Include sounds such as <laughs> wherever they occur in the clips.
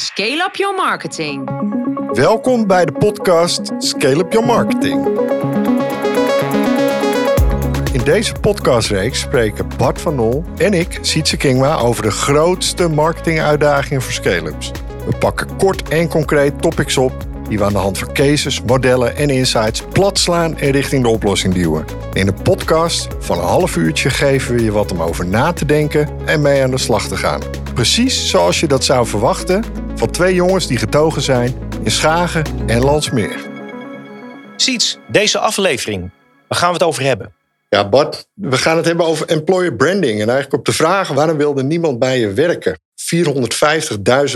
Scale up your marketing. Welkom bij de podcast Scale Up Your Marketing. In deze podcastreeks spreken Bart van Nol en ik, Sietse Kingma, over de grootste marketinguitdagingen voor scale-ups. We pakken kort en concreet topics op die we aan de hand van cases, modellen en insights plat slaan en richting de oplossing duwen. In een podcast van een half uurtje geven we je wat om over na te denken en mee aan de slag te gaan. Precies zoals je dat zou verwachten van twee jongens die getogen zijn in Schagen en Landsmeer. Siets, deze aflevering, waar gaan we het over hebben? Ja, Bart, we gaan het hebben over employer branding. En eigenlijk op de vraag waarom wilde niemand bij je werken?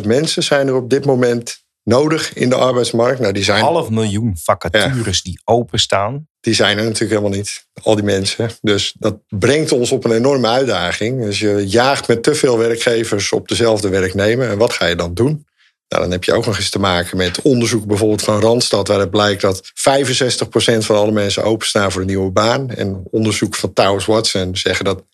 450.000 mensen zijn er op dit moment nodig in de arbeidsmarkt. Nou, die zijn, Half miljoen vacatures die openstaan. die zijn er natuurlijk helemaal niet, al die mensen. Dus dat brengt ons op een enorme uitdaging. Dus je jaagt met te veel werkgevers op dezelfde werknemer. En wat ga je dan doen? Nou, dan heb je ook nog eens te maken met onderzoek bijvoorbeeld van Randstad... waaruit blijkt dat 65% van alle mensen openstaan voor een nieuwe baan. En onderzoek van Towers Watson zeggen dat 73%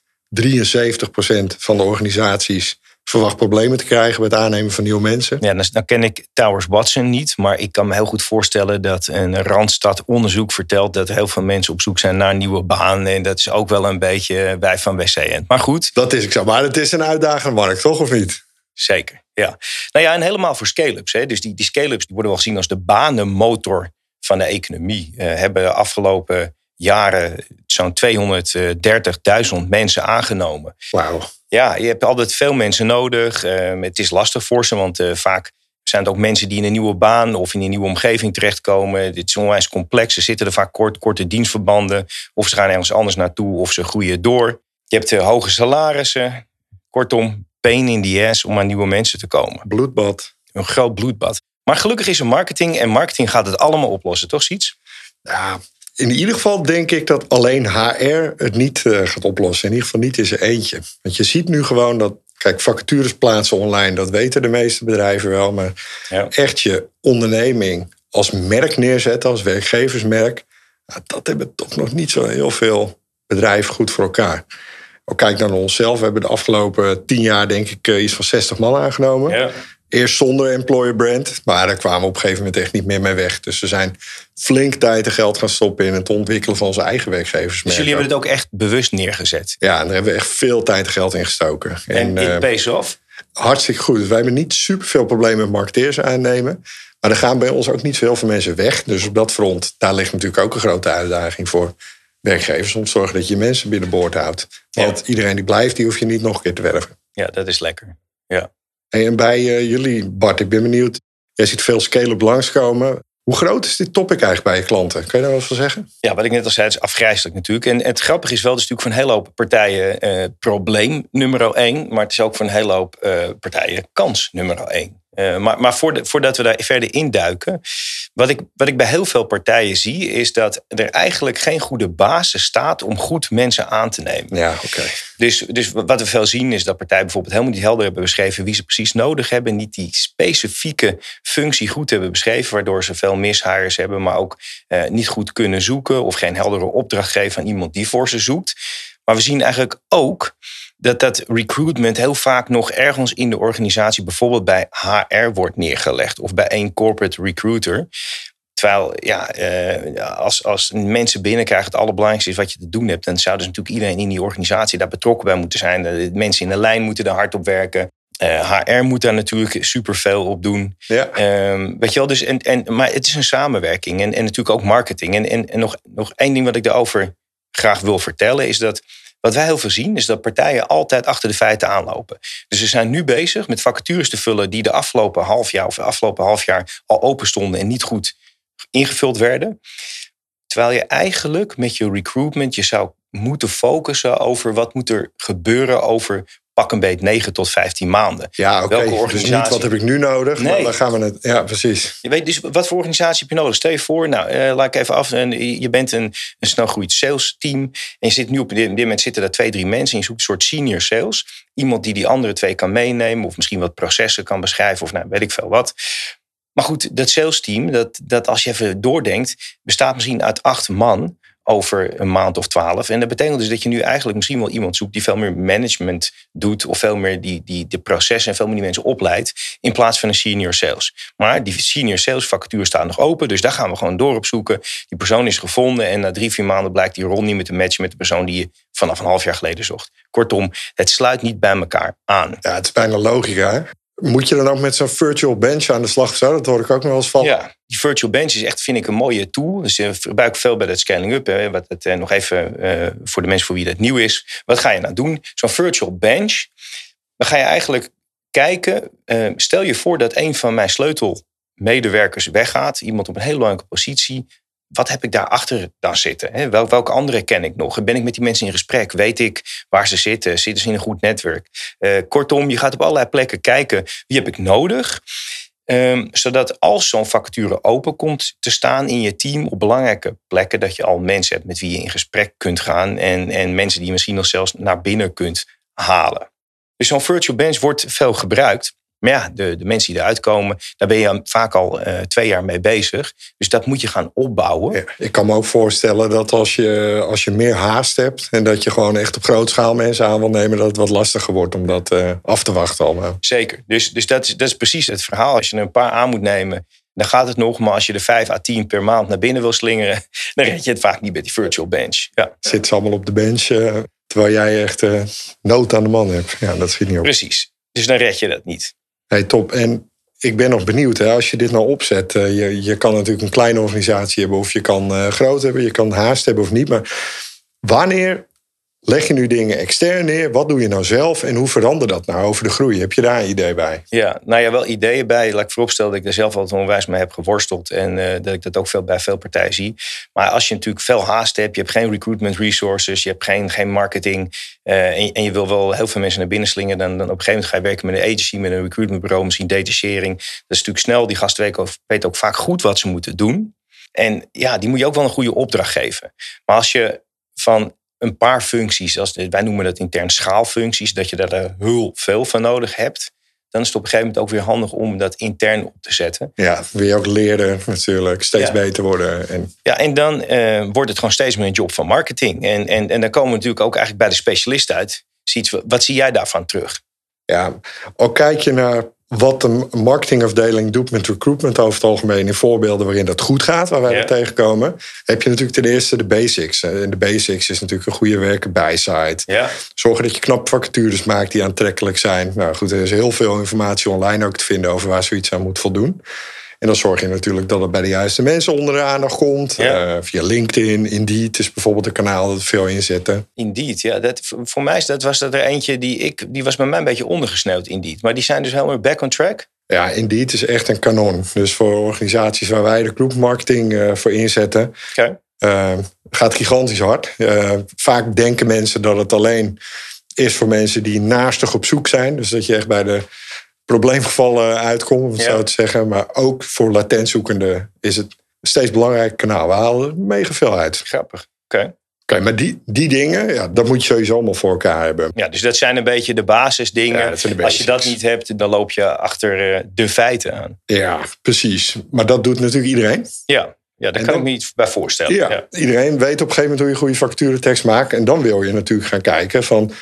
van de organisaties verwacht problemen te krijgen bij het aannemen van nieuwe mensen. Ja, dan, dan ken ik Towers Watson niet, maar ik kan me heel goed voorstellen dat een Randstad onderzoek vertelt dat heel veel mensen op zoek zijn naar een nieuwe baan. En dat is ook wel een beetje wij van WCN. Maar goed, Dat is ik zo. Maar het is een uitdagende markt, toch of niet? zeker. Ja. Nou ja, en helemaal voor scale-ups. Hè. Dus die, die scale-ups die worden wel gezien als de banenmotor van de economie. Eh, hebben de afgelopen jaren zo'n 230.000 mensen aangenomen. Wauw. Ja, je hebt altijd veel mensen nodig. Eh, het is lastig voor ze, want eh, vaak zijn het ook mensen die in een nieuwe baan of in een nieuwe omgeving terechtkomen. Dit is onwijs complex. Ze zitten er vaak kort, korte dienstverbanden. Of ze gaan ergens anders naartoe of ze groeien door. Je hebt eh, hoge salarissen. Kortom, pain in the ass om aan nieuwe mensen te komen. Bloedbad. Een groot bloedbad. Maar gelukkig is er marketing en marketing gaat het allemaal oplossen, toch iets? Ja, in ieder geval denk ik dat alleen HR het niet eh, gaat oplossen. In ieder geval niet in zijn eentje. Want je ziet nu gewoon dat, kijk, vacatures plaatsen online, dat weten de meeste bedrijven wel. Maar Ja. echt je onderneming als merk neerzetten, als werkgeversmerk, nou, dat hebben toch nog niet zo heel veel bedrijven goed voor elkaar. Ook kijk naar onszelf. We hebben de afgelopen tien jaar, denk ik, eh, iets van 60 man aangenomen. Ja. Eerst zonder employer brand, maar daar kwamen we op een gegeven moment echt niet meer mee weg. Dus we zijn flink tijd en geld gaan stoppen in het ontwikkelen van onze eigen werkgevers. Dus jullie hebben het ook echt bewust neergezet. Ja, en daar hebben we echt veel tijd en geld in gestoken. En, En, it eh, pays off. hartstikke goed. Wij hebben niet super veel problemen met marketeers aannemen. Maar er gaan bij ons ook niet veel van mensen weg. Dus op dat front, daar ligt natuurlijk ook een grote uitdaging voor werkgevers. Om te zorgen dat je mensen binnenboord houdt. Want iedereen die blijft, die hoef je niet nog een keer te werven. Ja, dat is lekker. Hey, En bij eh, jullie, Bart, ik ben benieuwd. Jij ziet veel scale-up langskomen. Hoe groot is dit topic eigenlijk bij je klanten? Kun je daar wat van zeggen? Ja, wat ik net al zei, is afgrijzelijk natuurlijk. En het grappige is wel, het is natuurlijk voor een hele hoop partijen eh, probleem nummer één. Maar het is ook voor een hele hoop eh, partijen kans nummer één. Eh, maar maar voordat, voordat we daar verder induiken. Wat ik, wat ik bij heel veel partijen zie, is dat er eigenlijk geen goede basis staat om goed mensen aan te nemen. Ja, oké. Dus, dus wat we veel zien is dat partijen bijvoorbeeld helemaal niet helder hebben beschreven wie ze precies nodig hebben. Niet die specifieke functie goed hebben beschreven, waardoor ze veel mishires hebben, maar ook eh, niet goed kunnen zoeken of geen heldere opdracht geven aan iemand die voor ze zoekt. Maar we zien eigenlijk ook dat dat recruitment heel vaak nog ergens in de organisatie, bijvoorbeeld bij HR, wordt neergelegd of bij één corporate recruiter. Terwijl, ja, eh, als, als mensen binnenkrijgen, het allerbelangrijkste is wat je te doen hebt, dan zou dus natuurlijk iedereen in die organisatie daar betrokken bij moeten zijn. De mensen in de lijn moeten er hard op werken. Eh, HR moet daar natuurlijk superveel op doen. Ja. Ehm, weet je wel, dus en, en, maar het is een samenwerking en, en natuurlijk ook marketing. En, en, en nog, nog één ding wat ik daarover graag wil vertellen is dat wat wij heel veel zien is dat partijen altijd achter de feiten aanlopen. Dus ze zijn nu bezig met vacatures te vullen die de afgelopen half jaar of afgelopen half jaar al open stonden en niet goed ingevuld werden. Terwijl je eigenlijk met je recruitment je zou moeten focussen over wat moet er gebeuren over pak een beet 9 tot 15 maanden. Ja, oké. Welke Dus niet organisatie? wat heb ik nu nodig, maar Nee. dan gaan we het... Ja, precies. Je weet dus wat voor organisatie heb je nodig. Stel je voor, nou, eh, laat ik even af. En je bent een, een snel groeiend sales team. En je zit nu op dit, moment zitten er twee, drie mensen. En je zoekt een soort senior sales. Iemand die die andere twee kan meenemen. Of misschien wat processen kan beschrijven. Of nou, weet ik veel wat. Maar goed, dat sales team, dat, dat als je even doordenkt, bestaat misschien uit acht man. Over een maand of twaalf. En dat betekent dus dat je nu eigenlijk misschien wel iemand zoekt die veel meer management doet. Of veel meer die, die de processen en veel meer die mensen opleidt. In plaats van een senior sales. Maar die senior sales vacature staat nog open. Dus daar gaan we gewoon door op zoeken. Die persoon is gevonden. En na drie, vier maanden blijkt die rol niet meer te matchen met de persoon die je vanaf een half jaar geleden zocht. Kortom, het sluit niet bij elkaar aan. Ja, het is bijna logica. Moet je dan ook met zo'n virtual bench aan de slag zo? Dat hoor ik ook nog wel eens van. Ja, die virtual bench is echt, vind ik, een mooie tool. Dus je gebruik veel bij dat scaling up. Hè, wat het, eh, nog even uh, voor de mensen voor wie dat nieuw is. Wat ga je nou doen? Zo'n virtual bench. Dan ga je eigenlijk kijken. Stel je voor dat een van mijn sleutelmedewerkers weggaat. Iemand op een hele belangrijke positie wat heb ik daarachter dan zitten? Wel, welke anderen ken ik nog? Ben ik met die mensen in gesprek? Weet ik waar ze zitten? Zitten ze in een goed netwerk? Uh, kortom, je gaat op allerlei plekken kijken wie heb ik nodig. Um, zodat als zo'n vacature open komt te staan in je team op belangrijke plekken, dat je al mensen hebt met wie je in gesprek kunt gaan en, en mensen die je misschien nog zelfs naar binnen kunt halen. Dus zo'n virtual bench wordt veel gebruikt. Maar ja, de, de mensen die eruit komen, daar ben je vaak al uh, twee jaar mee bezig. Dus dat moet je gaan opbouwen. Ja, ik kan me ook voorstellen dat als je, als je meer haast hebt en dat je gewoon echt op grote schaal mensen aan wil nemen, dat het wat lastiger wordt om dat uh, af te wachten allemaal. Zeker. Dus, dus dat, is, dat is precies het verhaal. Als je er een paar aan moet nemen, dan gaat het nog. Maar als je er 5 à 10 per maand naar binnen wil slingeren, <laughs> dan red je het vaak niet met die virtual bench. Ja. Zit ze allemaal op de bench, uh, terwijl jij echt nood aan de man hebt. Ja, dat schiet niet op. Precies. Dus dan red je dat niet. Hey, top. En ik ben nog benieuwd, hè, als je dit nou opzet. Uh, je, je kan natuurlijk een kleine organisatie hebben of je kan uh, groot hebben. Je kan haast hebben of niet. Maar wanneer Leg je nu dingen extern neer? Wat doe je nou zelf en hoe verandert dat nou over de groei? Heb je daar een idee bij? Ja, nou ja, wel ideeën bij. Laat ik vooropstellen dat ik er zelf altijd onwijs mee heb geworsteld. En uh, dat ik dat ook veel bij veel partijen zie. Maar als je natuurlijk veel haast hebt, je hebt geen recruitment resources, je hebt geen, geen marketing. Uh, en, je wil wel heel veel mensen naar binnen slingen. Dan, dan op een gegeven moment ga je werken met een agency, met een recruitmentbureau, misschien detachering. Dat is natuurlijk snel. Die gasten weten ook vaak goed wat ze moeten doen. En ja, die moet je ook wel een goede opdracht geven. Maar als je van een paar functies, als wij noemen dat intern schaalfuncties, dat je daar heel veel van nodig hebt. Dan is het op een gegeven moment ook weer handig om dat intern op te zetten. Ja, wil je ook leren natuurlijk, steeds beter worden. En... Ja, en dan uh, wordt het gewoon steeds meer een job van marketing. En, en, en dan komen we natuurlijk ook eigenlijk bij de specialist uit. Wat zie jij daarvan terug? Ja, ook kijk je naar wat de marketingafdeling doet met recruitment over het algemeen in voorbeelden waarin dat goed gaat, waar wij ja. tegenkomen, heb je natuurlijk ten eerste de basics. En de basics is natuurlijk een goede werken bijsite. Zorgen dat je knap vacatures maakt die aantrekkelijk zijn. Nou goed, er is heel veel informatie online ook te vinden over waar zoiets aan moet voldoen. En dan zorg je natuurlijk dat het bij de juiste mensen onder de aandacht komt. Ja. Uh, via LinkedIn, Indeed is bijvoorbeeld een kanaal dat veel inzetten. Indeed, ja. Dat, voor mij dat was dat er eentje die ik, die was bij mij een beetje ondergesneeuwd, Indeed. Maar die zijn dus helemaal back on track. Ja, Indeed is echt een kanon. Dus voor organisaties waar wij de groepmarketing uh, voor inzetten, okay. uh, gaat gigantisch hard. vaak denken mensen dat het alleen is voor mensen die naastig op zoek zijn. Dus dat je echt bij de probleemgevallen uitkomen, ja. zo te zeggen. Maar ook voor latentzoekenden is het een steeds belangrijk kanaal. We halen mega veel uit. Grappig. Oké. Oké, maar die, die dingen, ja, dat moet je sowieso allemaal voor elkaar hebben. Ja, dus dat zijn een beetje de basisdingen. Ja, de Als je dat niet hebt, dan loop je achter uh, de feiten aan. Ja, precies. Maar dat doet natuurlijk iedereen. Ja, ja, daar kan dan, ik me iets bij voorstellen. Ja, ja, Iedereen weet op een gegeven moment hoe je goede facturentekst maakt. En dan wil je natuurlijk gaan kijken van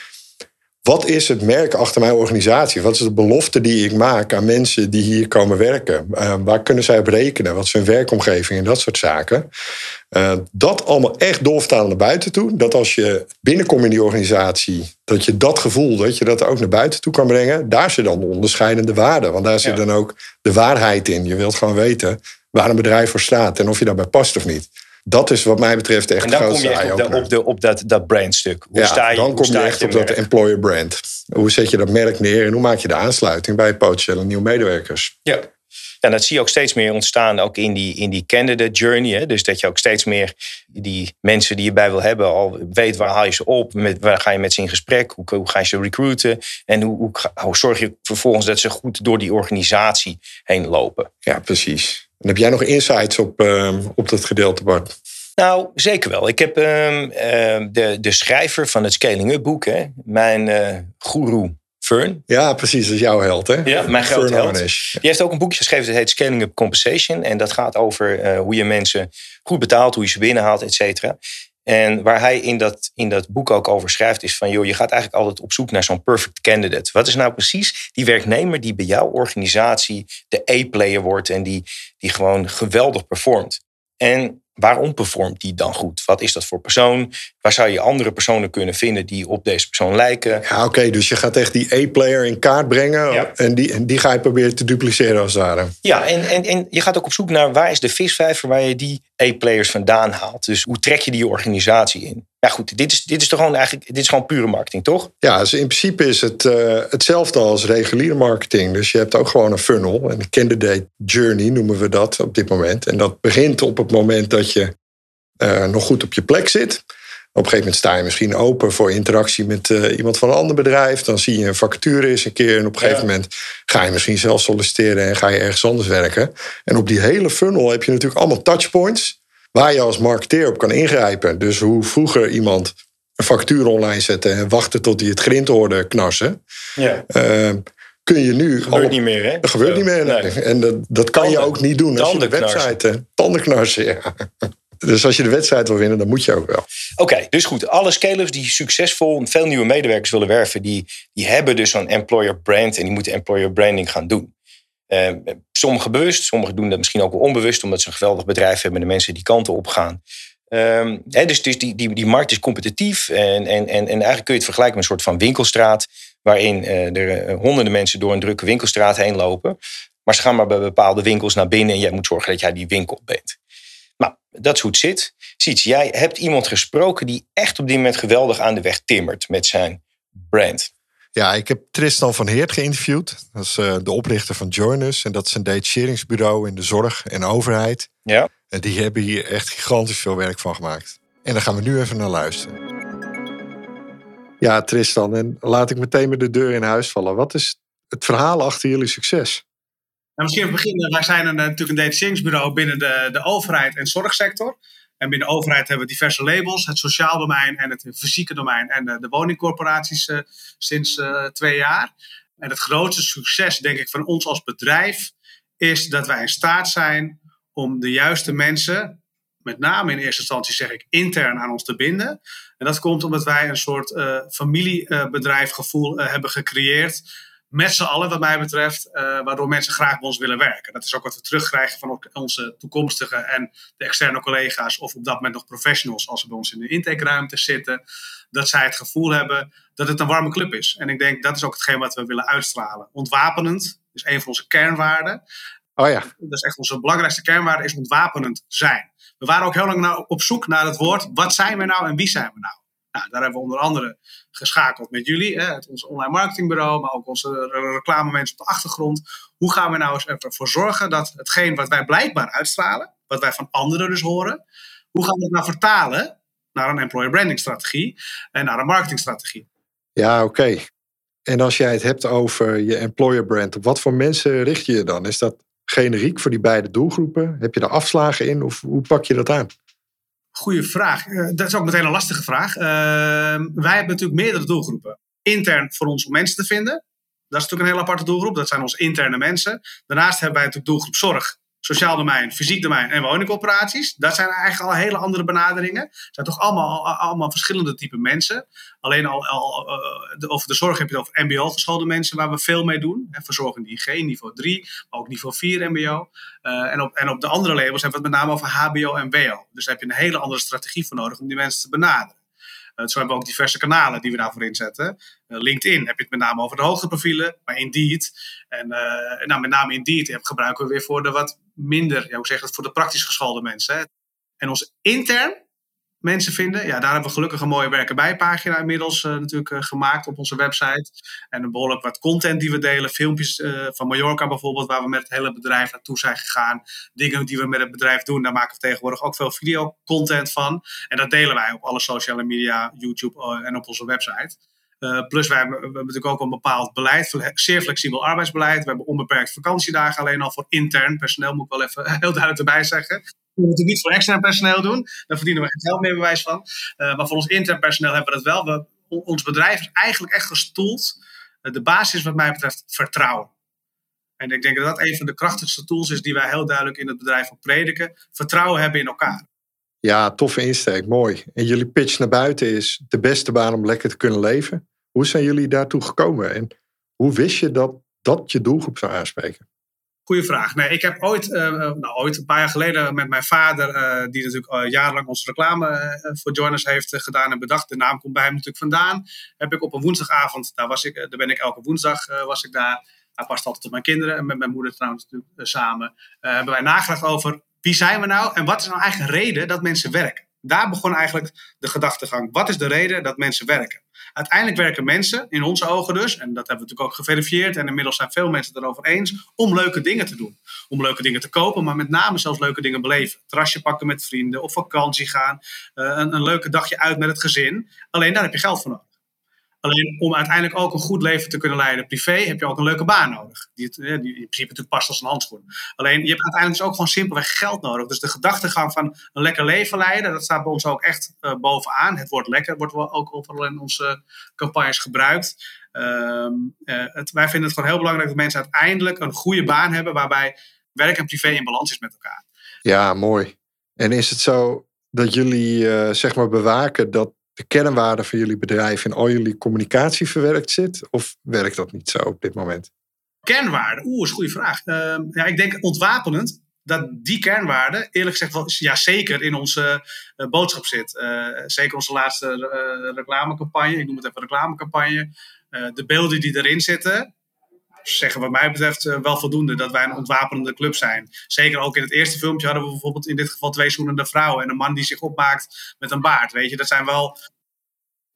wat is het merk achter mijn organisatie? Wat is de belofte die ik maak aan mensen die hier komen werken? Uh, waar kunnen zij op rekenen? Wat is hun werkomgeving en dat soort zaken? Uh, dat allemaal echt doorvertalen naar buiten toe. Dat als je binnenkomt in die organisatie, dat je dat gevoel, dat je dat ook naar buiten toe kan brengen. Daar zit dan de onderscheidende waarde. Want daar zit dan ook de waarheid in. Je wilt gewoon weten waar een bedrijf voor staat en of je daarbij past of niet. Dat is wat mij betreft echt En dan kom je op, de, op, de, op dat, dat brandstuk. Hoe ja, sta je, dan kom je echt op dat employer brand. Hoe zet je dat merk neer en hoe maak je de aansluiting bij potentiële nieuwe medewerkers? Ja. En dat zie je ook steeds meer ontstaan, ook in die, in die candidate journey. Hè? Dus dat je ook steeds meer die mensen die je bij wil hebben, al weet waar haal je ze op, met, waar ga je met ze in gesprek, hoe, hoe ga je ze recruiten en hoe, hoe, hoe zorg je vervolgens dat ze goed door die organisatie heen lopen. Ja, precies. En heb jij nog insights op, uh, op dat gedeelte, Bart? Nou, zeker wel. Ik heb uh, de, de schrijver van het Scaling Up boek, hè, mijn uh, guru Fern. Ja, precies. Dat is jouw held, hè? Ja, mijn grote held. Die heeft ook een boekje geschreven dat heet Scaling Up Compensation. En dat gaat over uh, hoe je mensen goed betaalt, hoe je ze binnenhaalt, et cetera. En waar hij in dat, in dat boek ook over schrijft, is van joh, je gaat eigenlijk altijd op zoek naar zo'n perfect candidate. Wat is nou precies die werknemer die bij jouw organisatie de A-player wordt en die, die gewoon geweldig performt? En waarom performt die dan goed? Wat is dat voor persoon? Waar zou je andere personen kunnen vinden die op deze persoon lijken? Ja, oké, dus je gaat echt die A-player in kaart brengen en, die, en die ga je proberen te dupliceren als het ware. Ja, en, en, en je gaat ook op zoek naar waar is de visvijver waar je die A-players vandaan haalt. Dus hoe trek je die organisatie in? Ja, goed, dit is, dit is toch gewoon eigenlijk dit is gewoon pure marketing, toch? Ja, dus in principe is het uh, hetzelfde als reguliere marketing. Dus je hebt ook gewoon een funnel, een candidate journey noemen we dat op dit moment. En dat begint op het moment dat je uh, nog goed op je plek zit. Op een gegeven moment sta je misschien open voor interactie met uh, iemand van een ander bedrijf. Dan zie je een vacature eens een keer. En op een gegeven moment ga je misschien zelf solliciteren en ga je ergens anders werken. En op die hele funnel heb je natuurlijk allemaal touchpoints waar je als marketeer op kan ingrijpen. Dus hoe vroeger iemand een factuur online zette en wachten tot hij het grind hoorde knarsen. Ja. Uh, kun je nu. Gebeurt niet meer, hè? Dat gebeurt niet meer. Nee. En dat, dat kan je ook niet doen als je de website. tandenknarsen, ja. <laughs> Dus als je de wedstrijd wil winnen, dan moet je ook wel. Oké, dus goed. Alle scalers die succesvol veel nieuwe medewerkers willen werven, die, die hebben dus zo'n employer brand en die moeten employer branding gaan doen. Uh, sommigen bewust, sommigen doen dat misschien ook wel onbewust, omdat ze een geweldig bedrijf hebben en de mensen die kanten op gaan. Um, dus dus die, die, die markt is competitief en, en, en, en eigenlijk kun je het vergelijken met een soort van winkelstraat, waarin uh, er eh, honderden mensen door een drukke winkelstraat heen lopen. Maar ze gaan maar bij bepaalde winkels naar binnen en jij moet zorgen dat jij die winkel bent. Nou, dat is hoe het zit. Siets, jij hebt iemand gesproken die echt op dit moment geweldig aan de weg timmert met zijn brand. Ja, ik heb Tristan van Heert geïnterviewd. Dat is uh, de oprichter van Joinus. En dat is een detacheringsbureau in de zorg en overheid. Ja. En die hebben hier echt gigantisch veel werk van gemaakt. En daar gaan we nu even naar luisteren. Ja, Tristan, en laat ik meteen met de deur in huis vallen. Wat is het verhaal achter jullie succes? Nou, misschien beginnen. Wij zijn een, natuurlijk een detacheringsbureau binnen de, de overheid en zorgsector. En binnen de overheid hebben we diverse labels: het sociaal domein en het fysieke domein en de, de woningcorporaties uh, sinds twee jaar. En het grootste succes, denk ik, van ons als bedrijf is dat wij in staat zijn om de juiste mensen, met name in eerste instantie zeg ik intern aan ons te binden. En dat komt omdat wij een soort uh, familiebedrijfgevoel hebben gecreëerd met z'n allen, wat mij betreft, uh, waardoor mensen graag bij ons willen werken. Dat is ook wat we terugkrijgen van onze toekomstige en de externe collega's, of op dat moment nog professionals, als ze bij ons in de intakeruimte zitten, dat zij het gevoel hebben dat het een warme club is. En ik denk dat is ook hetgeen wat we willen uitstralen. Ontwapenend is een van onze kernwaarden. Oh ja. Dat is echt onze belangrijkste kernwaarde, is ontwapenend zijn. We waren ook heel lang op zoek naar het woord, wat zijn we nou en wie zijn we nou? Nou, daar hebben we onder andere geschakeld met jullie, hè, het, ons online marketingbureau, maar ook onze reclame mensen op de achtergrond. Hoe gaan we nou eens ervoor zorgen dat hetgeen wat wij blijkbaar uitstralen, wat wij van anderen dus horen, hoe gaan we het nou vertalen naar een employer branding strategie en naar een marketingstrategie? Ja, oké. En als jij het hebt over je employer brand, op wat voor mensen richt je je dan? Is dat generiek voor die beide doelgroepen? Heb je daar afslagen in of hoe pak je dat aan? Goeie vraag. Uh, dat is ook meteen een lastige vraag. Uh, wij hebben natuurlijk meerdere doelgroepen. Intern voor ons om mensen te vinden. Dat is natuurlijk een hele aparte doelgroep. Dat zijn onze interne mensen. Daarnaast hebben wij natuurlijk doelgroep zorg sociaal domein, fysiek domein en woningcorporaties. Dat zijn eigenlijk al hele andere benaderingen. Het zijn toch allemaal, allemaal verschillende type mensen. Alleen al, al uh, over de zorg heb je het over mbo-geschoolde mensen waar we veel mee doen. Hè, verzorgende IG, niveau 3, maar ook niveau 4 mbo. Uh, en, op, en op de andere labels hebben we het met name over hbo en wo. Dus daar heb je een hele andere strategie voor nodig om die mensen te benaderen. Uh, zo hebben we ook diverse kanalen die we daarvoor inzetten. LinkedIn heb je het met name over de hoogteprofielen, maar Indeed. En nou, met name Indeed gebruiken we weer voor de wat minder, ja, hoe zeg het, voor de praktisch geschoolde mensen. Hè. En ons intern mensen vinden. Ja, daar hebben we gelukkig een mooie werken bij pagina inmiddels uh, natuurlijk uh, gemaakt op onze website. En een behoorlijk wat content die we delen. Filmpjes uh, van Mallorca bijvoorbeeld, waar we met het hele bedrijf naartoe zijn gegaan. Dingen die we met het bedrijf doen, daar maken we tegenwoordig ook veel videocontent van. En dat delen wij op alle sociale media, YouTube en op onze website. Uh, plus wij hebben, we hebben natuurlijk ook een bepaald beleid, zeer flexibel arbeidsbeleid. We hebben onbeperkt vakantiedagen alleen al voor intern personeel, moet ik wel even <laughs> heel duidelijk erbij zeggen. We moeten het niet voor extern personeel doen, daar verdienen we geen geld meer bewijs van. Uh, maar voor ons intern personeel hebben we dat wel. We, ons bedrijf is eigenlijk echt gestoeld. Uh, de basis wat mij betreft vertrouwen. En ik denk dat dat een van de krachtigste tools is die wij heel duidelijk in het bedrijf op prediken. Vertrouwen hebben in elkaar. Ja, toffe insteek, mooi. En jullie pitch naar buiten is de beste baan om lekker te kunnen leven. Hoe zijn jullie daartoe gekomen en hoe wist je dat dat je doelgroep zou aanspreken? Goeie vraag. Nee, ik heb ooit, uh, nou, ooit een paar jaar geleden met mijn vader, uh, die natuurlijk jarenlang onze reclame voor Joiners heeft gedaan en bedacht. De naam komt bij hem natuurlijk vandaan. Heb ik op een woensdagavond, daar, was ik, daar ben ik elke woensdag was ik daar. Hij past altijd op mijn kinderen en met mijn moeder trouwens natuurlijk samen. hebben wij nagedacht over wie zijn we nou en wat is nou eigenlijk een reden dat mensen werken? Daar begon eigenlijk de gedachtegang. Wat is de reden dat mensen werken? Uiteindelijk werken mensen, in onze ogen dus, en dat hebben we natuurlijk ook geverifieerd, en inmiddels zijn veel mensen het erover eens, om leuke dingen te doen. Om leuke dingen te kopen, maar met name zelfs leuke dingen beleven. Trasje pakken met vrienden, op vakantie gaan, eh, een, een leuke dagje uit met het gezin. Alleen daar heb je geld voor nodig. Alleen om uiteindelijk ook een goed leven te kunnen leiden privé, heb je ook een leuke baan nodig. Die, die in principe natuurlijk past als een handschoen. Alleen je hebt uiteindelijk dus ook gewoon simpelweg geld nodig. Dus de gedachtegang van een lekker leven leiden, dat staat bij ons ook echt uh, bovenaan. Het woord lekker wordt wel ook overal in onze campagnes gebruikt. Uh, het, wij vinden het gewoon heel belangrijk dat mensen uiteindelijk een goede baan hebben waarbij werk en privé in balans is met elkaar. Ja, mooi. En is het zo dat jullie zeg maar bewaken dat de kernwaarde van jullie bedrijf in al jullie communicatie verwerkt zit? Of werkt dat niet zo op dit moment? Kernwaarde, oeh, is een goede vraag. Uh, ja, ik denk ontwapenend dat die kernwaarde, eerlijk gezegd, wel, ja, zeker in onze uh, boodschap zit. Uh, zeker onze laatste uh, reclamecampagne, ik noem het even reclamecampagne. de beelden die erin zitten, zeggen wat mij betreft wel voldoende dat wij een ontwapenende club zijn. Zeker ook in het eerste filmpje hadden we bijvoorbeeld in dit geval twee zoenende vrouwen en een man die zich opmaakt met een baard. Weet je, dat zijn wel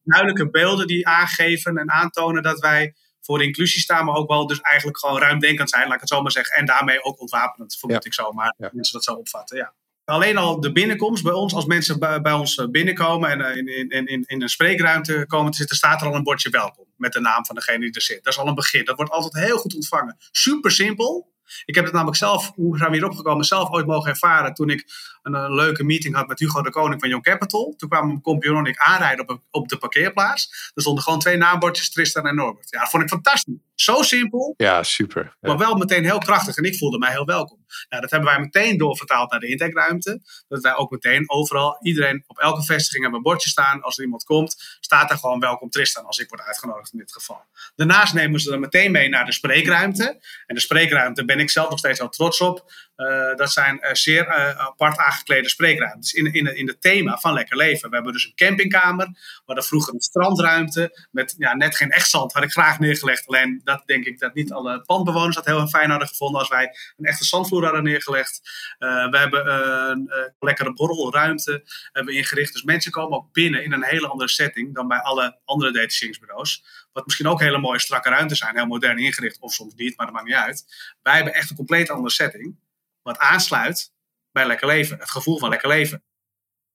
duidelijke beelden die aangeven en aantonen dat wij voor inclusie staan, maar ook wel dus eigenlijk gewoon ruimdenkend zijn, laat ik het zo maar zeggen. En daarmee ook ontwapenend, vermoed ja. ik zo, maar ja. mensen dat zo opvatten, ja. Alleen al de binnenkomst bij ons, als mensen bij, ons binnenkomen en in, in, in, in een spreekruimte komen te zitten, staat er al een bordje welkom met de naam van degene die er zit. Dat is al een begin. Dat wordt altijd heel goed ontvangen. Super simpel. Ik heb het namelijk zelf, hoe zijn we hierop gekomen, zelf ooit mogen ervaren toen ik een, een, leuke meeting had met Hugo de Koning van Young Capital. Toen kwamen mijn compagnon en ik aanrijden op, op de parkeerplaats. Er stonden gewoon twee naambordjes, Tristan en Norbert. Ja, dat vond ik fantastisch. Zo simpel. Ja, super. Ja. Maar wel meteen heel krachtig en ik voelde mij heel welkom. Nou, dat hebben wij meteen doorvertaald naar de intakeruimte. Dat wij ook meteen overal, iedereen op elke vestiging hebben een bordje staan. Als er iemand komt, staat er gewoon welkom Tristan als ik word uitgenodigd in dit geval. Daarnaast nemen ze dan meteen mee naar de spreekruimte. En de spreekruimte ben ik zelf nog steeds wel trots op. Uh, dat zijn uh, zeer uh, apart aangeklede spreekruimtes in, in, in het thema van lekker leven. We hebben dus een campingkamer. We hadden vroeger een strandruimte met ja, net geen echt zand. Had ik graag neergelegd. Alleen dat denk ik dat niet alle pandbewoners dat heel fijn hadden gevonden als wij een echte zandvloer hadden neergelegd. we hebben een lekkere borrelruimte hebben ingericht. Dus mensen komen ook binnen in een hele andere setting dan bij alle andere detacheringsbureaus. Wat misschien ook hele mooie strakke ruimtes zijn, heel modern ingericht of soms niet, maar dat maakt niet uit. Wij hebben echt een compleet andere setting wat aansluit bij lekker leven. Het gevoel van lekker leven.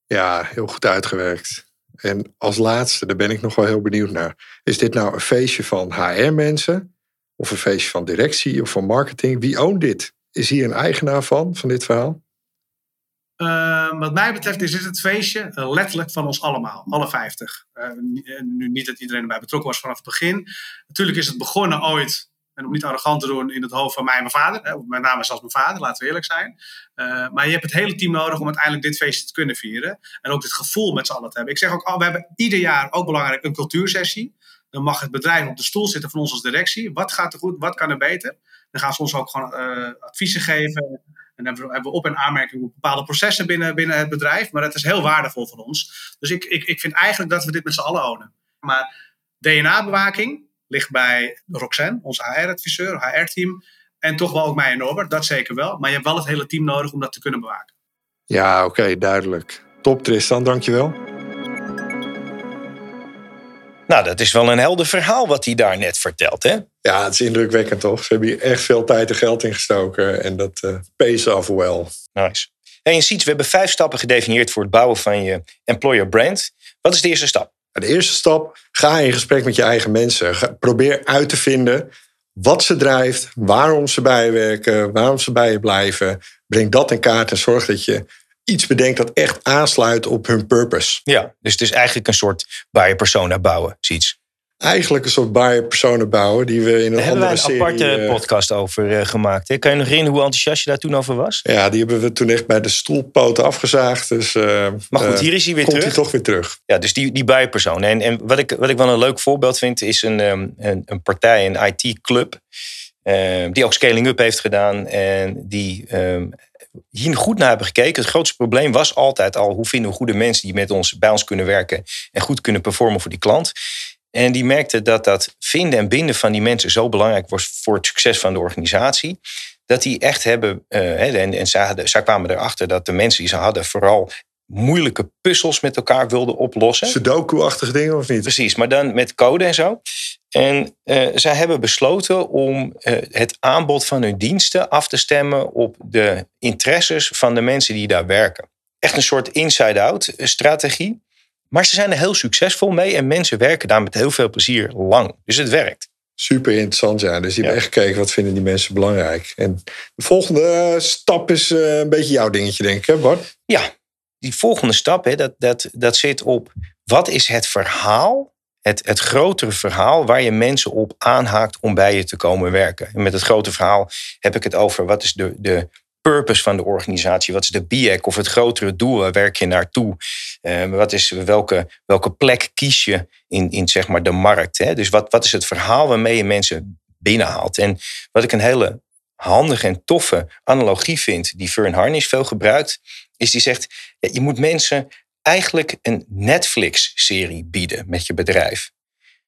Ja, heel goed uitgewerkt. En als laatste, daar ben ik nog wel heel benieuwd naar. Is dit nou een feestje van HR-mensen? Of een feestje van directie of van marketing? Wie oont dit? Is hier een eigenaar van, van dit verhaal? Uh, wat mij betreft is dit het feestje uh, letterlijk van ons allemaal, alle 50. Uh, nu niet dat iedereen erbij betrokken was vanaf het begin. Natuurlijk is het begonnen ooit en om niet arrogant te doen in het hoofd van mij en mijn vader. Hè, met name zelfs mijn vader, laten we eerlijk zijn. Uh, maar je hebt het hele team nodig om uiteindelijk dit feestje te kunnen vieren. En ook dit gevoel met z'n allen te hebben. Ik zeg ook al, we hebben ieder jaar ook belangrijk een cultuursessie. Dan mag het bedrijf op de stoel zitten van ons als directie. Wat gaat er goed, wat kan er beter? Dan gaan ze ons ook gewoon uh, adviezen geven. En dan hebben we op- en aanmerkingen op bepaalde processen binnen, binnen het bedrijf. Maar dat is heel waardevol voor ons. Dus ik, ik, ik vind eigenlijk dat we dit met z'n allen ownen. Maar DNA-bewaking, ligt bij Roxanne, onze HR-adviseur, HR-team. En toch wel ook mij en Norbert, dat zeker wel. Maar je hebt wel het hele team nodig om dat te kunnen bewaken. Ja, oké, okay, duidelijk. Top Tristan, dankjewel. Nou, dat is wel een helder verhaal wat hij daar net vertelt, hè? Ja, het is indrukwekkend toch? Ze hebben hier echt veel tijd en geld in gestoken en dat uh, pays off well. Nice. En je ziet, we hebben vijf stappen gedefinieerd voor het bouwen van je employer brand. Wat is de eerste stap? De eerste stap, ga in gesprek met je eigen mensen. Probeer uit te vinden wat ze drijft, waarom ze bij je werken, waarom ze bij je blijven. Breng dat in kaart en zorg dat je iets bedenkt dat echt aansluit op hun purpose. Ja, dus het is eigenlijk een soort je persona bouwen, zoiets. Eigenlijk een soort buyer persona bouwen die we in een Daar hebben andere een serie... aparte eh, podcast over eh, gemaakt. Hè? Kan je nog herinneren hoe enthousiast je daar toen over was? ja, die hebben we toen echt bij de stoelpoten afgezaagd. Dus, eh, Maar goed, hier is hij weer komt terug. hij toch weer terug. Ja, dus die, die buierpersoon. En, en wat, ik, wat ik wel een leuk voorbeeld vind, is een, ehm, een, een partij, een IT-club, ehm, die ook scaling up heeft gedaan. En die ehm, hier goed naar hebben gekeken. Het grootste probleem was altijd al, hoe vinden we goede mensen die met ons, bij ons kunnen werken en goed kunnen performen voor die klant. En die merkte dat dat vinden en binden van die mensen zo belangrijk was voor het succes van de organisatie. Dat die echt hebben, eh, en, en zij, hadden, zij kwamen erachter dat de mensen die ze hadden vooral moeilijke puzzels met elkaar wilden oplossen. Sudoku-achtige dingen of niet? Precies, maar dan met code en zo. En eh, zij hebben besloten om eh, het aanbod van hun diensten af te stemmen op de interesses van de mensen die daar werken. Echt een soort inside-out strategie. Maar ze zijn er heel succesvol mee en mensen werken daar met heel veel plezier lang. Dus het werkt. Super interessant, ja. Dus je hebt Ja. echt gekeken wat vinden die mensen belangrijk. En de volgende stap is eh, een beetje jouw dingetje, denk ik, hè Bart? Ja, die volgende stap, hè, dat, dat, dat zit op wat is het verhaal, het, het grotere verhaal waar je mensen op aanhaakt om bij je te komen werken. En met het grote verhaal heb ik het over wat is de, de purpose van de organisatie, wat is de BIEC of het grotere doel, waar werk je naartoe? Eh, wat is, welke, welke plek kies je in, in zeg maar de markt? Hè? Dus wat, wat is het verhaal waarmee je mensen binnenhaalt? En wat ik een hele handige en toffe analogie vind, die Fern Harnish veel gebruikt, is die zegt, je moet mensen eigenlijk een Netflix-serie bieden met je bedrijf.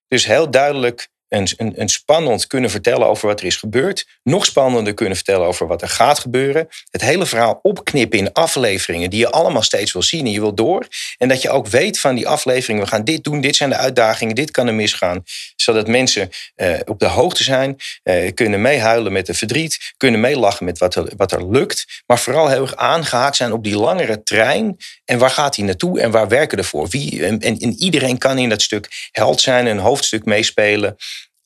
Dus heel duidelijk een, spannend kunnen vertellen over wat er is gebeurd. Nog spannender kunnen vertellen over wat er gaat gebeuren. Het hele verhaal opknippen in afleveringen die je allemaal steeds wil zien en je wil door. En dat je ook weet van die afleveringen, we gaan dit doen, dit zijn de uitdagingen, dit kan er misgaan. Zodat mensen eh, op de hoogte zijn, eh, kunnen meehuilen met de verdriet, kunnen meelachen met wat er, wat er lukt. Maar vooral heel erg aangehaakt zijn op die langere trein. En waar gaat hij naartoe en waar werken ervoor? Wie, en, en, en iedereen kan in dat stuk held zijn, een hoofdstuk meespelen.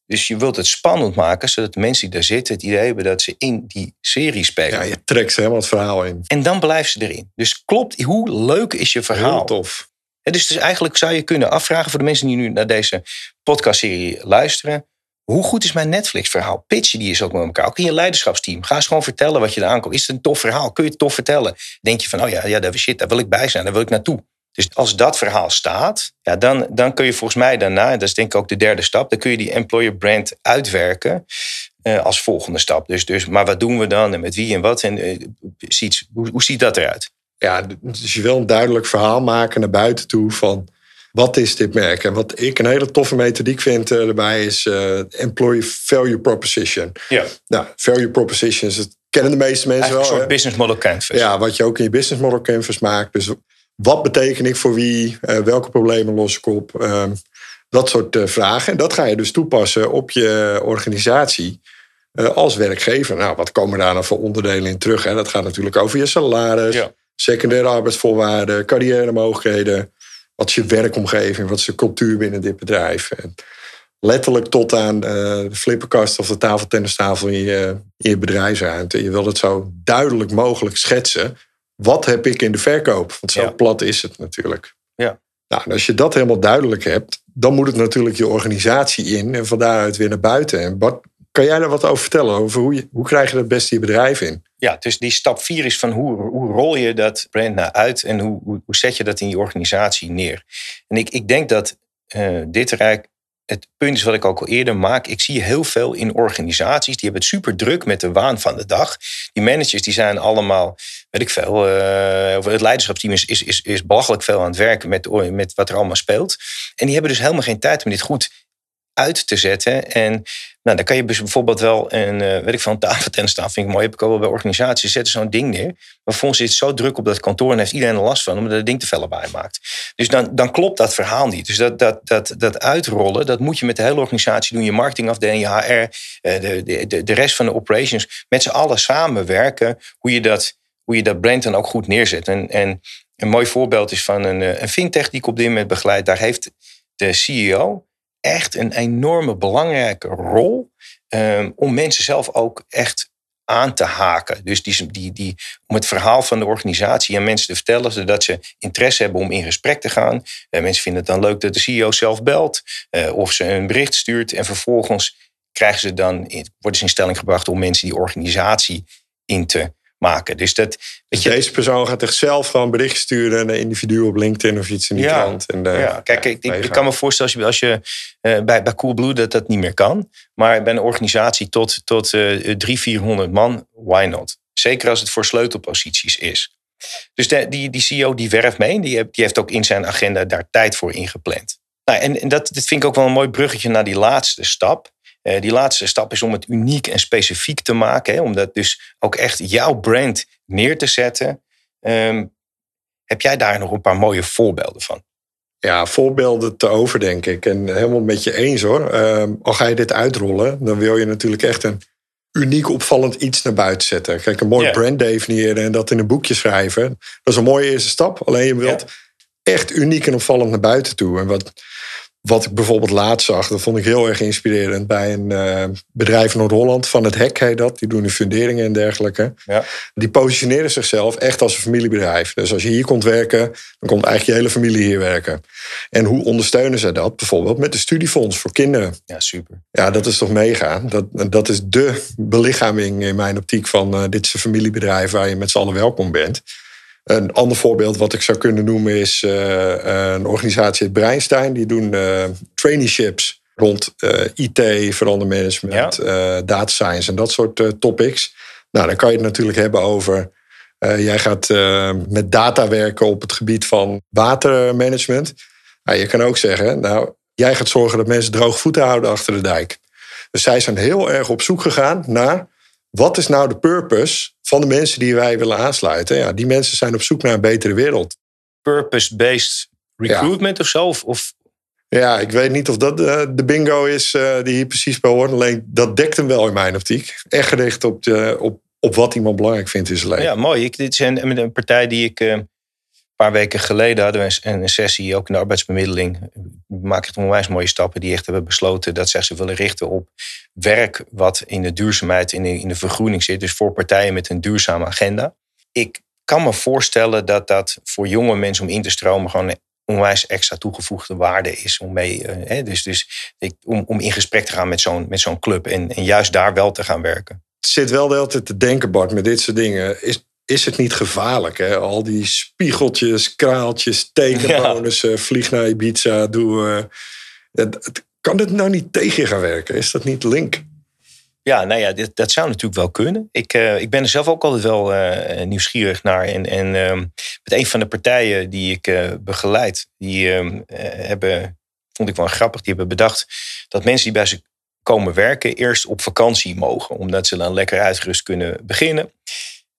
Dus je wilt het spannend maken, zodat de mensen die daar zitten het idee hebben dat ze in die serie spelen. Ja, je trekt ze helemaal het verhaal in. En dan blijven ze erin. Dus klopt, hoe leuk is je verhaal? Heel tof. Hè, Dus, dus eigenlijk zou je kunnen afvragen voor de mensen die nu naar deze podcastserie luisteren. Hoe goed is mijn Netflix-verhaal? Pitch je die eens ook met elkaar. Ook in je leiderschapsteam. Ga eens gewoon vertellen wat je er aankomt. Is het een tof verhaal? Kun je het tof vertellen? Denk je van, oh ja, ja daar, shit, daar wil ik bij zijn. Daar wil ik naartoe. Dus als dat verhaal staat, ja, dan, dan kun je volgens mij daarna, en dat is denk ik ook de derde stap, dan kun je die employer brand uitwerken eh, als volgende stap. Dus, dus, maar wat doen we dan en met wie en wat? En eh, ziet, hoe, hoe ziet dat eruit? Ja, dus je wil een duidelijk verhaal maken naar buiten toe van wat is dit merk? En wat ik een hele toffe methodiek vind eh, erbij is eh, employee value proposition. Ja, Nou, value propositions, dat kennen de meeste mensen eigenlijk wel. een soort hè? business model canvas. Ja, wat je ook in je business model canvas maakt. Dus wat beteken ik voor wie? Eh, welke problemen los ik op? Ehm, dat soort eh, vragen. En dat ga je dus toepassen op je organisatie eh, als werkgever. Nou, wat komen daar dan voor onderdelen in terug? Hè? Dat gaat natuurlijk over je salaris, Ja. secundaire arbeidsvoorwaarden, carrière mogelijkheden. Wat is je werkomgeving? Wat is de cultuur binnen dit bedrijf? En letterlijk tot aan de flipperkast of de tafeltennistafel in je, in je bedrijfsruimte. Je wil het zo duidelijk mogelijk schetsen. Wat heb ik in de verkoop? Want zo Ja. plat is het natuurlijk. Ja. Nou, en als je dat helemaal duidelijk hebt, dan moet het natuurlijk je organisatie in en van daaruit weer naar buiten. En Bart, kan jij daar wat over vertellen? Over hoe, je, hoe krijg je dat beste je bedrijf in? Ja, dus die stap vier is van hoe, hoe rol je dat brand nou uit en hoe, hoe, hoe zet je dat in je organisatie neer. En ik, ik denk dat eh, dit rijk het punt is wat ik ook al eerder maak. Ik zie heel veel in organisaties. Die hebben het super druk met de waan van de dag. Die managers die zijn allemaal, weet ik veel. eh, of het leiderschapsteam is, is, is, is belachelijk veel aan het werken met, met wat er allemaal speelt. En die hebben dus helemaal geen tijd om dit goed uit te zetten. En nou, dan kan je dus bijvoorbeeld wel een, eh, weet ik veel, een tafeltennis staan. Vind ik mooi. Heb ik al wel bij organisaties. Zetten zo'n ding neer. Maar volgens zit zo druk op dat kantoor en heeft iedereen er last van. Omdat het ding te veel lawaai maakt. Dus dan, dan klopt dat verhaal niet. Dus dat, dat, dat, dat uitrollen, dat moet je met de hele organisatie doen. Je marketingafdeling, je HR, eh, de, de, de, de rest van de operations. Met z'n allen samenwerken. Hoe je dat, hoe je dat brand dan ook goed neerzet. En, en een mooi voorbeeld is van een, eh, een fintech die ik op dit moment begeleid. Daar heeft de CEO echt een enorme belangrijke rol um, om mensen zelf ook echt aan te haken. Dus die, die, die, om het verhaal van de organisatie aan mensen te vertellen, zodat ze interesse hebben om in gesprek te gaan. Uh, mensen vinden het dan leuk dat de CEO zelf belt uh, of ze een bericht stuurt. En vervolgens krijgen ze dan, worden ze in stelling gebracht om mensen die organisatie in te maken. Dus dat, dus deze persoon gaat zichzelf gewoon bericht sturen naar individu op LinkedIn of iets in die ja, krant. En, ja, kijk, ik, ik, kan me voorstellen als je, als je uh, bij, bij Coolblue dat dat niet meer kan. Maar bij een organisatie tot, tot uh, 300, 400 man, why not? Zeker als het voor sleutelposities is. Dus de, die, die CEO die werft mee. Die, die heeft ook in zijn agenda daar tijd voor ingepland. Nou, en, en dat, dat vind ik ook wel een mooi bruggetje naar die laatste stap. Uh, die laatste stap is om het uniek en specifiek te maken. Hè, om dat dus ook echt jouw brand neer te zetten. Um, heb jij daar nog een paar mooie voorbeelden van? Ja, voorbeelden te over, denk ik. En helemaal met je eens hoor. Um, al ga je dit uitrollen, dan wil je natuurlijk echt een uniek opvallend iets naar buiten zetten. Kijk, een mooi yeah. brand definiëren en dat in een boekje schrijven. Dat is een mooie eerste stap. Alleen je wilt yeah. echt uniek en opvallend naar buiten toe. En wat, wat ik bijvoorbeeld laatst zag, dat vond ik heel erg inspirerend bij een uh, bedrijf in Noord-Holland, van het Hek heet dat. Die doen de funderingen en dergelijke. Ja. Die positioneren zichzelf echt als een familiebedrijf. Dus als je hier komt werken, dan komt eigenlijk je hele familie hier werken. En hoe ondersteunen ze dat? Bijvoorbeeld met de studiefonds voor kinderen. Ja, super. Ja, dat is toch mega. Dat, dat is de belichaming in mijn optiek van uh, dit is een familiebedrijf waar je met z'n allen welkom bent. Een ander voorbeeld wat ik zou kunnen noemen is uh, een organisatie uit Breinstein. Die doen uh, traineeships rond uh, IT, verandermanagement, ja. data science en dat soort topics. Nou, dan kan je het natuurlijk hebben over... jij gaat met data werken op het gebied van watermanagement. Nou, je kan ook zeggen, nou, jij gaat zorgen dat mensen droog voeten houden achter de dijk. Dus zij zijn heel erg op zoek gegaan naar... wat is nou de purpose van de mensen die wij willen aansluiten. Ja, die mensen zijn op zoek naar een betere wereld. Purpose-based recruitment ja. of zo? Of, of, Ja, ik weet niet of dat uh, de bingo is uh, die hier precies bij hoort. Alleen dat dekt hem wel in mijn optiek. Echt gericht op, de, op, op wat iemand belangrijk vindt in zijn leven. Ja, mooi. Ik, dit is een, een partij die ik... Uh, een paar weken geleden hadden we een, sessie ook in de arbeidsbemiddeling. Maken echt onwijs mooie stappen die echt hebben besloten dat zij zich willen richten op werk wat in de duurzaamheid, in de, in de vergroening zit. Dus voor partijen met een duurzame agenda. Ik kan me voorstellen dat dat voor jonge mensen om in te stromen gewoon onwijs extra toegevoegde waarde is. Om, mee, uh, dus, dus om, om in gesprek te gaan met zo'n zo'n club en, en juist daar wel te gaan werken. Het zit wel de hele tijd te denken, Bart, met dit soort dingen. Is, is het niet gevaarlijk? Hè? Al die spiegeltjes, kraaltjes, tekenbonussen, ja. vlieg naar Ibiza, doe. Uh, het, kan dit nou niet tegen gaan werken? Is dat niet link? Ja, nou ja, dit, dat zou natuurlijk wel kunnen. Ik, uh, ik ben er zelf ook altijd wel uh, nieuwsgierig naar. En, en uh, met een van de partijen die ik begeleid, die ehm, hebben, vond ik wel grappig, die hebben bedacht dat mensen die bij ze komen werken eerst op vakantie mogen. Omdat ze dan lekker uitgerust kunnen beginnen.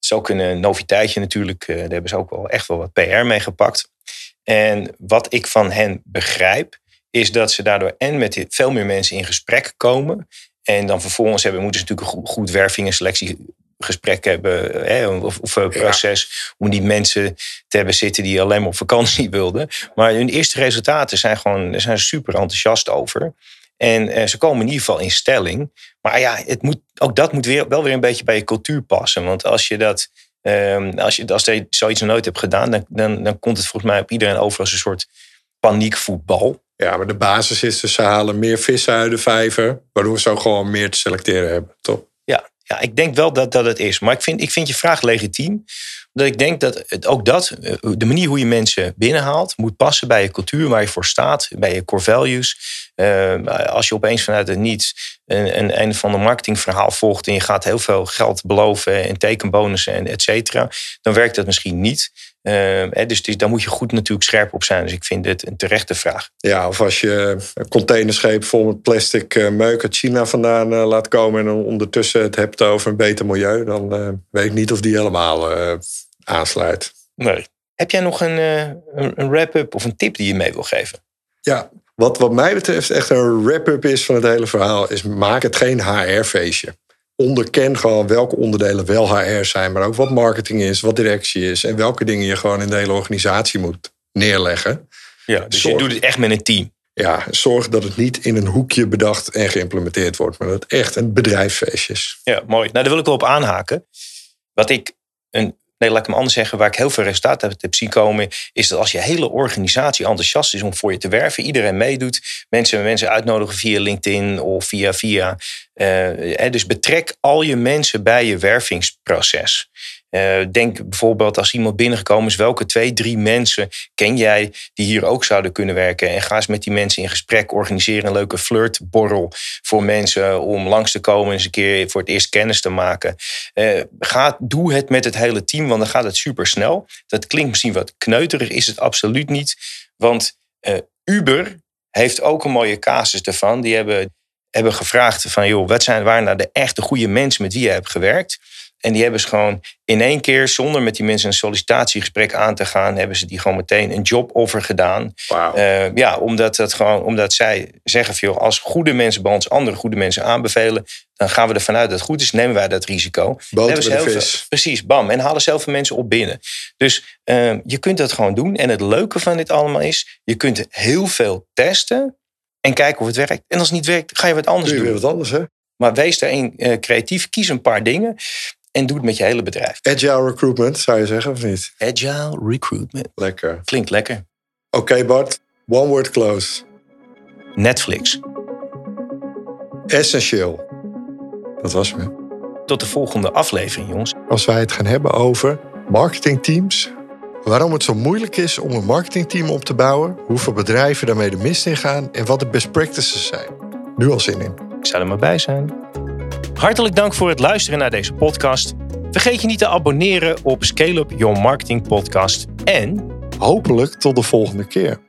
Het is ook een noviteitje natuurlijk. daar hebben ze ook wel echt wel wat PR mee gepakt. En wat ik van hen begrijp, is dat ze daardoor en met veel meer mensen in gesprek komen. En dan vervolgens hebben, moeten ze natuurlijk een goed werving- en selectiegesprek hebben. Hè, of, of een proces ja. om die mensen te hebben zitten die alleen maar op vakantie <laughs> wilden. Maar hun eerste resultaten zijn gewoon, daar zijn ze super enthousiast over. En eh, ze komen in ieder geval in stelling. Maar ja, het moet, ook dat moet weer, wel weer een beetje bij je cultuur passen. Want als je dat. Um, als je, als je zoiets nog nooit hebt gedaan, dan, dan, dan komt het volgens mij op iedereen over als een soort paniekvoetbal. Ja, maar de basis is dus ze halen meer vissen uit de vijver, waardoor ze ook gewoon meer te selecteren hebben, toch? Ja, ik denk wel dat dat het is. Maar ik vind, ik vind je vraag legitiem. Omdat ik denk dat het, ook dat, de manier hoe je mensen binnenhaalt, moet passen bij je cultuur, waar je voor staat, bij je core values. Uh, als je opeens vanuit het niets een, een, een van de marketingverhaal volgt en je gaat heel veel geld beloven en tekenbonussen en et cetera, dan werkt dat misschien niet. Uh, dus, dus daar moet je goed natuurlijk scherp op zijn. Dus ik vind dit een terechte vraag. Ja, of als je een containerscheep vol met plastic uh, meuk uit China vandaan uh, laat komen en dan ondertussen het hebt over een beter milieu, dan weet ik niet of die helemaal aansluit. Nee. Heb jij nog een, een wrap-up of een tip die je mee wil geven? Ja, wat, wat mij betreft echt een wrap-up is van het hele verhaal, is maak het geen HR-feestje. Onderken gewoon welke onderdelen wel HR zijn, maar ook wat marketing is, wat directie is en welke dingen je gewoon in de hele organisatie moet neerleggen. Ja, dus Zorg. je doet het echt met een team. Ja, zorg dat het niet in een hoekje bedacht en geïmplementeerd wordt, maar dat het echt een bedrijfsfeest is. Ja, mooi. Nou, daar wil ik wel op aanhaken. Wat ik een Nee, laat ik hem anders zeggen. Waar ik heel veel resultaten heb, heb zien komen, is dat als je hele organisatie enthousiast is om voor je te werven, iedereen meedoet, mensen mensen uitnodigen via LinkedIn of via via. Uh, dus betrek al je mensen bij je wervingsproces. Uh, denk bijvoorbeeld als iemand binnengekomen is, welke twee, drie mensen ken jij die hier ook zouden kunnen werken? En ga eens met die mensen in gesprek, organiseer een leuke flirtborrel voor mensen om langs te komen en eens een keer voor het eerst kennis te maken. Uh, ga, doe het met het hele team, want dan gaat het super snel. Dat klinkt misschien wat kneuterig, is het absoluut niet. Want uh, Uber heeft ook een mooie casus ervan. Die hebben, hebben gevraagd van, joh, wat zijn, waar nou de echte goede mensen met wie je hebt gewerkt? En die hebben ze gewoon in één keer, zonder met die mensen een sollicitatiegesprek aan te gaan, hebben ze die gewoon meteen een joboffer gedaan. Wow. Uh, ja, omdat, dat gewoon, omdat zij zeggen veel, als goede mensen bij ons andere goede mensen aanbevelen, dan gaan we ervan uit dat het goed is, nemen wij dat risico. Boter. Veel, precies, bam. En halen zelf mensen op binnen. Dus uh, je kunt dat gewoon doen. En het leuke van dit allemaal is, je kunt heel veel testen en kijken of het werkt. En als het niet werkt, ga je wat anders Doe je doen. weer wat anders, hè? Maar wees daarin uh, creatief. Kies een paar dingen en doe het met je hele bedrijf. Agile recruitment, zou je zeggen, of niet? Agile recruitment. Lekker. Klinkt lekker. Oké, okay, Bart. One word close. Netflix. Essentieel. Dat was me. Tot de volgende aflevering, jongens. Als wij het gaan hebben over marketingteams. Waarom het zo moeilijk is om een marketingteam op te bouwen. Hoeveel bedrijven daarmee de mist in gaan. En wat de best practices zijn. Nu al zin in. Ik zou er maar bij zijn. Hartelijk dank voor het luisteren naar deze podcast. Vergeet je niet te abonneren op Scale Up Your Marketing Podcast. En hopelijk tot de volgende keer.